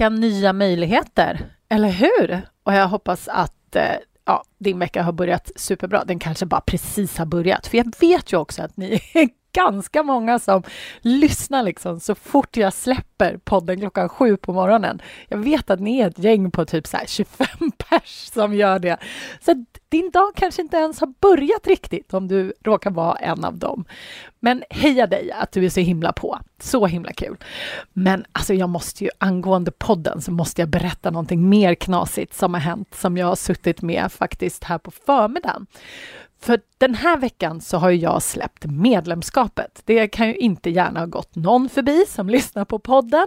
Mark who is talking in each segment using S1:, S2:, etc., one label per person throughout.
S1: nya möjligheter. Eller hur? Och jag hoppas att eh, ja, din vecka har börjat superbra. Den kanske bara precis har börjat. För jag vet ju också att ni är ganska många som lyssnar liksom så fort jag släpper podden klockan sju på morgonen. Jag vet att ni är ett gäng på typ så 25 pers som gör det. Så din dag kanske inte ens har börjat riktigt om du råkar vara en av dem. Men heja dig att du är så himla på. Så himla kul. Men alltså jag måste ju angående podden så måste jag berätta någonting mer knasigt som har hänt som jag har suttit med faktiskt här på förmiddagen. För den här veckan så har jag släppt medlemskapet. Det kan ju inte gärna ha gått någon förbi som lyssnar på podden.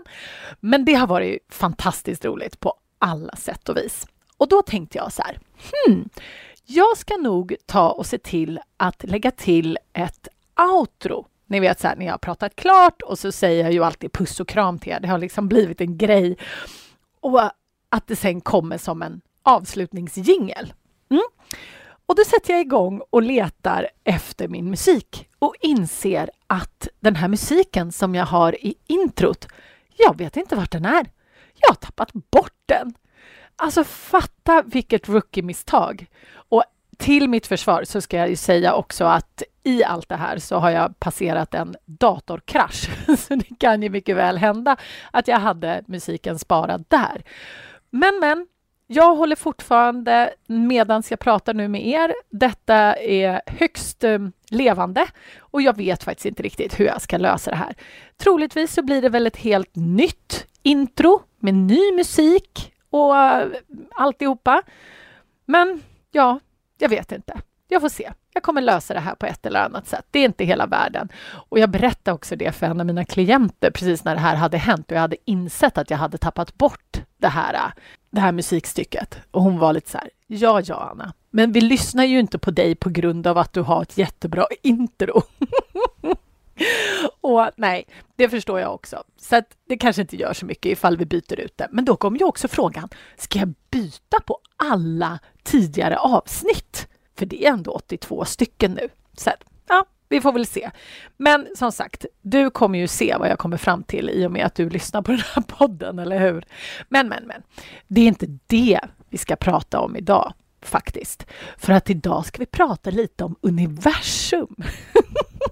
S1: Men det har varit fantastiskt roligt på alla sätt och vis. Och då tänkte jag så här, hmm, jag ska nog ta och se till att lägga till ett outro. Ni vet så här, när jag har pratat klart och så säger jag ju alltid puss och kram till er. Det har liksom blivit en grej. Och att det sen kommer som en avslutningsjingel. Mm. Och då sätter jag igång och letar efter min musik och inser att den här musiken som jag har i introt, jag vet inte vart den är. Jag har tappat bort den. Alltså fatta vilket rookie-misstag. Och till mitt försvar så ska jag ju säga också att i allt det här så har jag passerat en datorkrasch. Så det kan ju mycket väl hända att jag hade musiken sparad där. Men, men, jag håller fortfarande, medan jag pratar nu med er, detta är högst eh, levande och jag vet faktiskt inte riktigt hur jag ska lösa det här. Troligtvis så blir det väl ett helt nytt intro med ny musik och uh, alltihopa. Men ja, jag vet inte. Jag får se. Jag kommer lösa det här på ett eller annat sätt. Det är inte hela världen. Och jag berättade också det för en av mina klienter precis när det här hade hänt och jag hade insett att jag hade tappat bort det här, eh, det här musikstycket. Och hon var lite så här, ja, ja, Anna, men vi lyssnar ju inte på dig på grund av att du har ett jättebra intro. och nej, det förstår jag också. Så att det kanske inte gör så mycket ifall vi byter ut det. Men då kom ju också frågan, ska jag byta på alla tidigare avsnitt? För det är ändå 82 stycken nu. Så att, vi får väl se. Men som sagt, du kommer ju se vad jag kommer fram till i och med att du lyssnar på den här podden, eller hur? Men, men, men. Det är inte det vi ska prata om idag, faktiskt. För att idag ska vi prata lite om universum.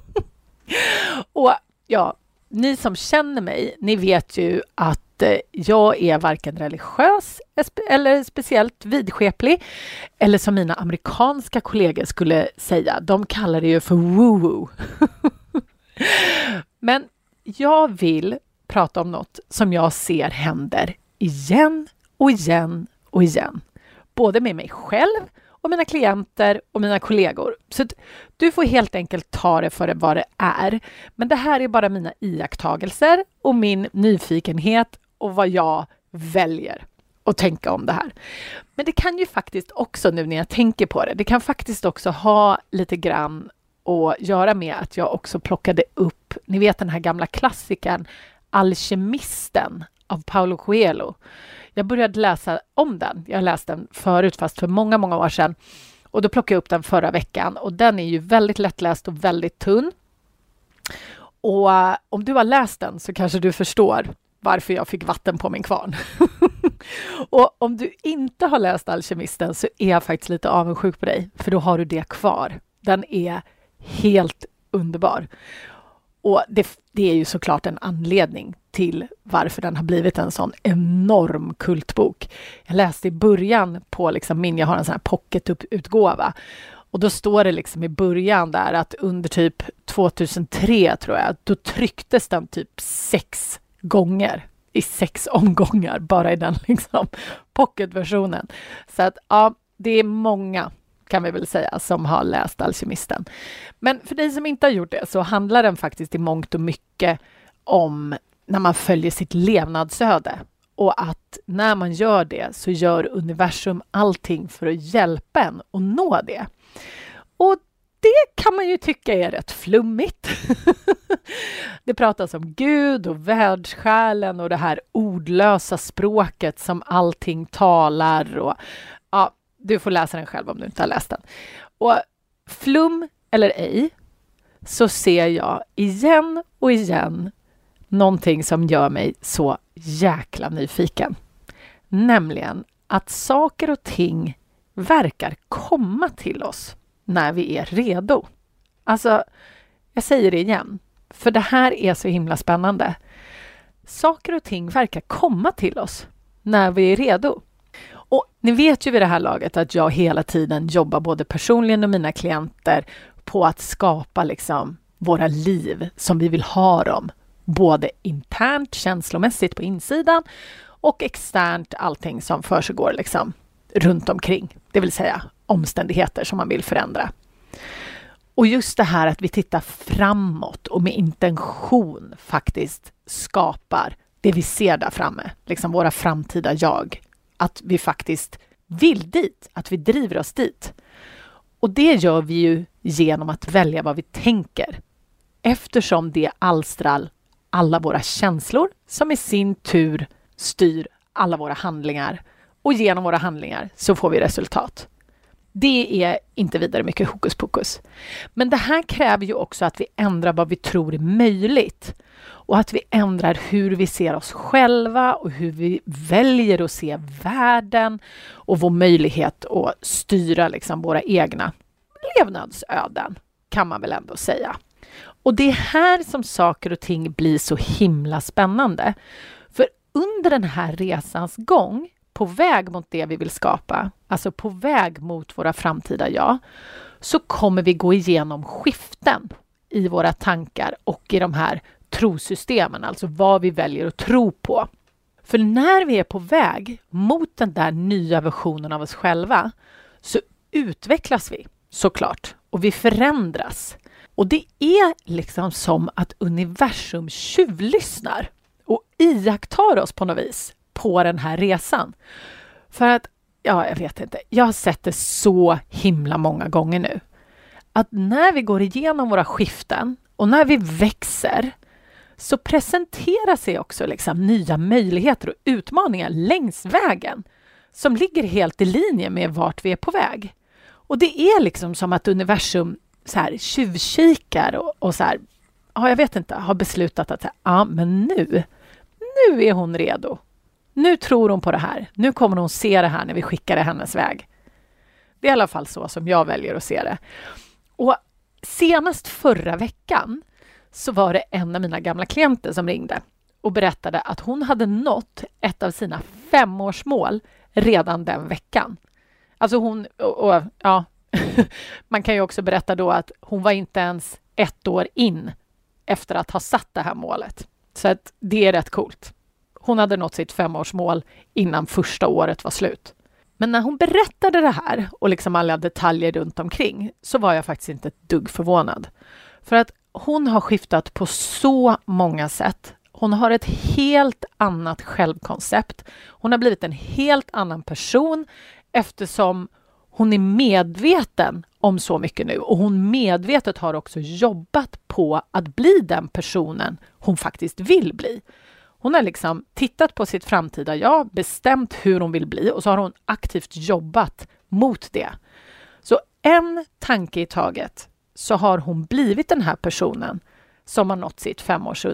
S1: och ja, ni som känner mig, ni vet ju att Eh, jag är varken religiös eller speciellt vidskeplig. Eller som mina amerikanska kollegor skulle säga, de kallar det ju för woo-woo. Men jag vill prata om något som jag ser händer igen och igen och igen. Både med mig själv och mina klienter och mina kollegor. Så du får helt enkelt ta det för vad det är. Men det här är bara mina iakttagelser och min nyfikenhet och vad jag väljer att tänka om det här. Men det kan ju faktiskt också, nu när jag tänker på det, det kan faktiskt också ha lite grann att göra med att jag också plockade upp, ni vet den här gamla klassikern Alkemisten av Paulo Coelho. Jag började läsa om den. Jag läste den förut, fast för många, många år sedan. Och då plockade jag upp den förra veckan och den är ju väldigt lättläst och väldigt tunn. Och om du har läst den så kanske du förstår varför jag fick vatten på min kvarn. och om du inte har läst Alkemisten så är jag faktiskt lite avundsjuk på dig, för då har du det kvar. Den är helt underbar. Och det, det, är ju såklart en anledning till varför den har blivit en sån enorm kultbok. Jag läste i början på liksom min, jag har en sån här pocketutgåva, och då står det liksom i början där att under typ 2003 tror jag, då trycktes den typ sex gånger i sex omgångar bara i den liksom, pocketversionen. Så att ja, det är många kan vi väl säga, som har läst Alkemisten. Men för dig som inte har gjort det så handlar den faktiskt i mångt och mycket om när man följer sitt levnadsöde och att när man gör det så gör universum allting för att hjälpa en att nå det. Det kan man ju tycka är rätt flummigt. det pratas om Gud och världssjälen och det här ordlösa språket som allting talar. Och, ja, du får läsa den själv om du inte har läst den. Och flum eller ej, så ser jag igen och igen någonting som gör mig så jäkla nyfiken. Nämligen att saker och ting verkar komma till oss när vi är redo. Alltså, jag säger det igen, för det här är så himla spännande. Saker och ting verkar komma till oss när vi är redo. Och ni vet ju vid det här laget att jag hela tiden jobbar både personligen och mina klienter på att skapa liksom våra liv som vi vill ha dem. Både internt, känslomässigt på insidan och externt, allting som försiggår liksom runt omkring, det vill säga omständigheter som man vill förändra. Och just det här att vi tittar framåt och med intention faktiskt skapar det vi ser där framme, liksom våra framtida jag. Att vi faktiskt vill dit, att vi driver oss dit. Och det gör vi ju genom att välja vad vi tänker eftersom det alstrar alla våra känslor som i sin tur styr alla våra handlingar och genom våra handlingar så får vi resultat. Det är inte vidare mycket hokus pokus. Men det här kräver ju också att vi ändrar vad vi tror är möjligt och att vi ändrar hur vi ser oss själva och hur vi väljer att se världen och vår möjlighet att styra liksom våra egna levnadsöden, kan man väl ändå säga. Och det är här som saker och ting blir så himla spännande. För under den här resans gång, på väg mot det vi vill skapa, alltså på väg mot våra framtida jag, så kommer vi gå igenom skiften i våra tankar och i de här trosystemen, alltså vad vi väljer att tro på. För när vi är på väg mot den där nya versionen av oss själva så utvecklas vi såklart och vi förändras. Och det är liksom som att universum tjuvlyssnar och iakttar oss på något vis på den här resan. För att, ja, jag vet inte, jag har sett det så himla många gånger nu. Att när vi går igenom våra skiften och när vi växer så presenterar sig också liksom nya möjligheter och utmaningar längs vägen som ligger helt i linje med vart vi är på väg. Och det är liksom som att universum så här, tjuvkikar och, och så här, ja, jag vet inte, har beslutat att ja, men nu, nu är hon redo. Nu tror hon på det här. Nu kommer hon se det här när vi skickar det hennes väg. Det är i alla fall så som jag väljer att se det. Och senast förra veckan så var det en av mina gamla klienter som ringde och berättade att hon hade nått ett av sina femårsmål redan den veckan. Alltså hon, och, och ja, man kan ju också berätta då att hon var inte ens ett år in efter att ha satt det här målet. Så att det är rätt coolt. Hon hade nått sitt femårsmål innan första året var slut. Men när hon berättade det här och liksom alla detaljer runt omkring så var jag faktiskt inte ett dugg förvånad. För att hon har skiftat på så många sätt. Hon har ett helt annat självkoncept. Hon har blivit en helt annan person eftersom hon är medveten om så mycket nu och hon medvetet har också jobbat på att bli den personen hon faktiskt vill bli. Hon har liksom tittat på sitt framtida jag, bestämt hur hon vill bli och så har hon aktivt jobbat mot det. Så en tanke i taget så har hon blivit den här personen som har nått sitt, femårs,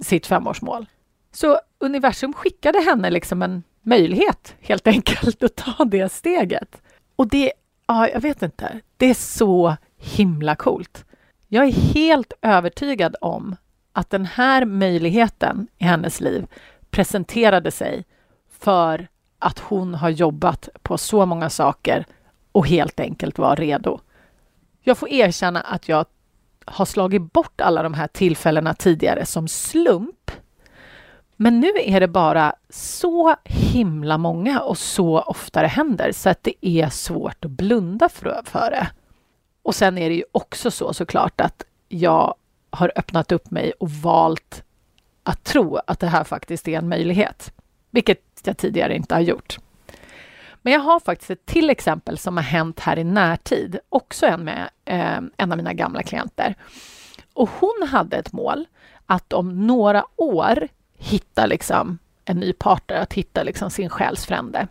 S1: sitt femårsmål. Så universum skickade henne liksom en möjlighet helt enkelt att ta det steget. Och det, ja, jag vet inte, det är så himla coolt. Jag är helt övertygad om att den här möjligheten i hennes liv presenterade sig för att hon har jobbat på så många saker och helt enkelt var redo. Jag får erkänna att jag har slagit bort alla de här tillfällena tidigare som slump men nu är det bara så himla många och så ofta det händer så att det är svårt att blunda för det. Och sen är det ju också så såklart att jag har öppnat upp mig och valt att tro att det här faktiskt är en möjlighet. Vilket jag tidigare inte har gjort. Men jag har faktiskt ett till exempel som har hänt här i närtid, också en med eh, en av mina gamla klienter. Och hon hade ett mål att om några år hitta liksom en ny partner, att hitta liksom sin själsfrände.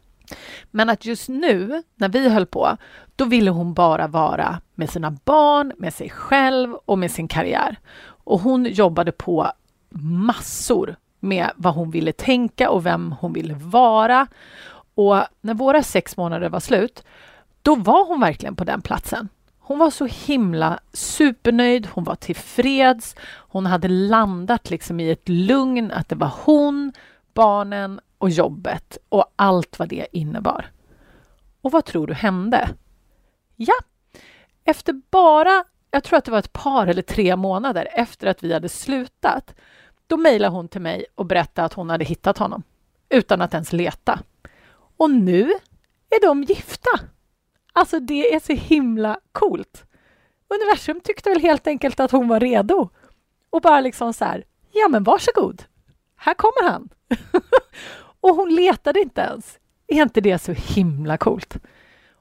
S1: Men att just nu, när vi höll på, då ville hon bara vara med sina barn, med sig själv och med sin karriär. Och hon jobbade på massor med vad hon ville tänka och vem hon ville vara. Och när våra sex månader var slut, då var hon verkligen på den platsen. Hon var så himla supernöjd, hon var tillfreds, hon hade landat liksom i ett lugn att det var hon, barnen och jobbet och allt vad det innebar. Och vad tror du hände? Ja, efter bara, jag tror att det var ett par eller tre månader efter att vi hade slutat, då mejlade hon till mig och berättade att hon hade hittat honom utan att ens leta. Och nu är de gifta. Alltså det är så himla coolt. Universum tyckte väl helt enkelt att hon var redo och bara liksom så här, ja men varsågod, här kommer han. och hon letade inte ens. Är inte det så himla coolt?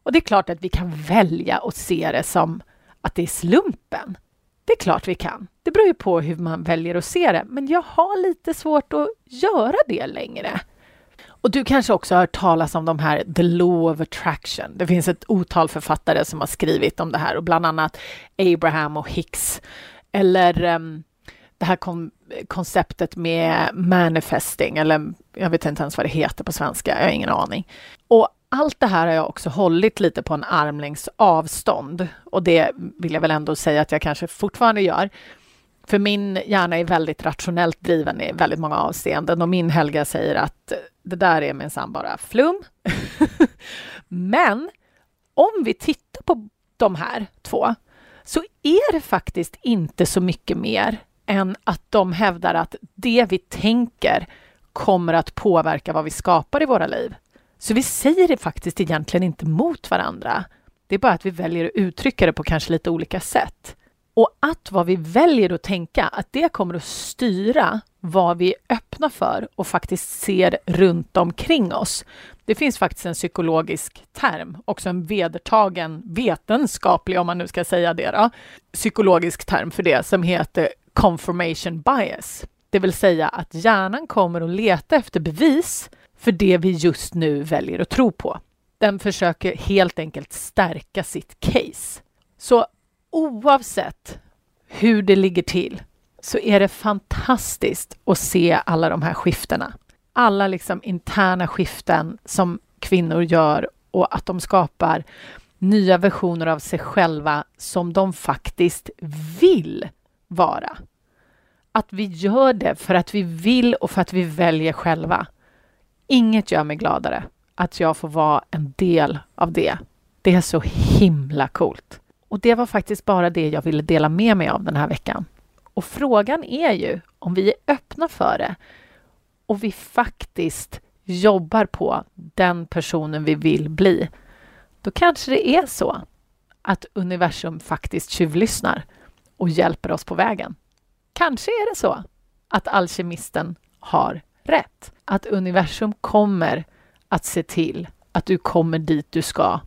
S1: Och det är klart att vi kan välja att se det som att det är slumpen. Det är klart vi kan. Det beror ju på hur man väljer att se det, men jag har lite svårt att göra det längre. Och du kanske också har hört talas om de här The Law of Attraction. Det finns ett otal författare som har skrivit om det här och bland annat Abraham och Hicks. Eller um, det här kom, konceptet med manifesting, eller jag vet inte ens vad det heter på svenska, jag har ingen aning. Och allt det här har jag också hållit lite på en armlängds avstånd och det vill jag väl ändå säga att jag kanske fortfarande gör. För min hjärna är väldigt rationellt driven i väldigt många avseenden och min Helga säger att det där är minsann bara flum. Men om vi tittar på de här två så är det faktiskt inte så mycket mer än att de hävdar att det vi tänker kommer att påverka vad vi skapar i våra liv. Så vi säger det faktiskt egentligen inte mot varandra. Det är bara att vi väljer att uttrycka det på kanske lite olika sätt. Och att vad vi väljer att tänka, att det kommer att styra vad vi är öppna för och faktiskt ser runt omkring oss. Det finns faktiskt en psykologisk term, också en vedertagen vetenskaplig, om man nu ska säga det, då, psykologisk term för det, som heter confirmation bias. Det vill säga att hjärnan kommer att leta efter bevis för det vi just nu väljer att tro på. Den försöker helt enkelt stärka sitt case. Så oavsett hur det ligger till så är det fantastiskt att se alla de här skiftena. Alla liksom interna skiften som kvinnor gör och att de skapar nya versioner av sig själva som de faktiskt vill vara. Att vi gör det för att vi vill och för att vi väljer själva. Inget gör mig gladare att jag får vara en del av det. Det är så himla coolt. Och det var faktiskt bara det jag ville dela med mig av den här veckan. Och frågan är ju om vi är öppna för det och vi faktiskt jobbar på den personen vi vill bli. Då kanske det är så att universum faktiskt tjuvlyssnar och hjälper oss på vägen. Kanske är det så att alkemisten har rätt. Att universum kommer att se till att du kommer dit du ska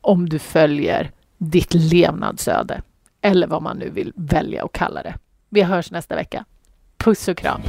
S1: om du följer ditt levnadsöde eller vad man nu vill välja att kalla det. Vi hörs nästa vecka. Puss och kram!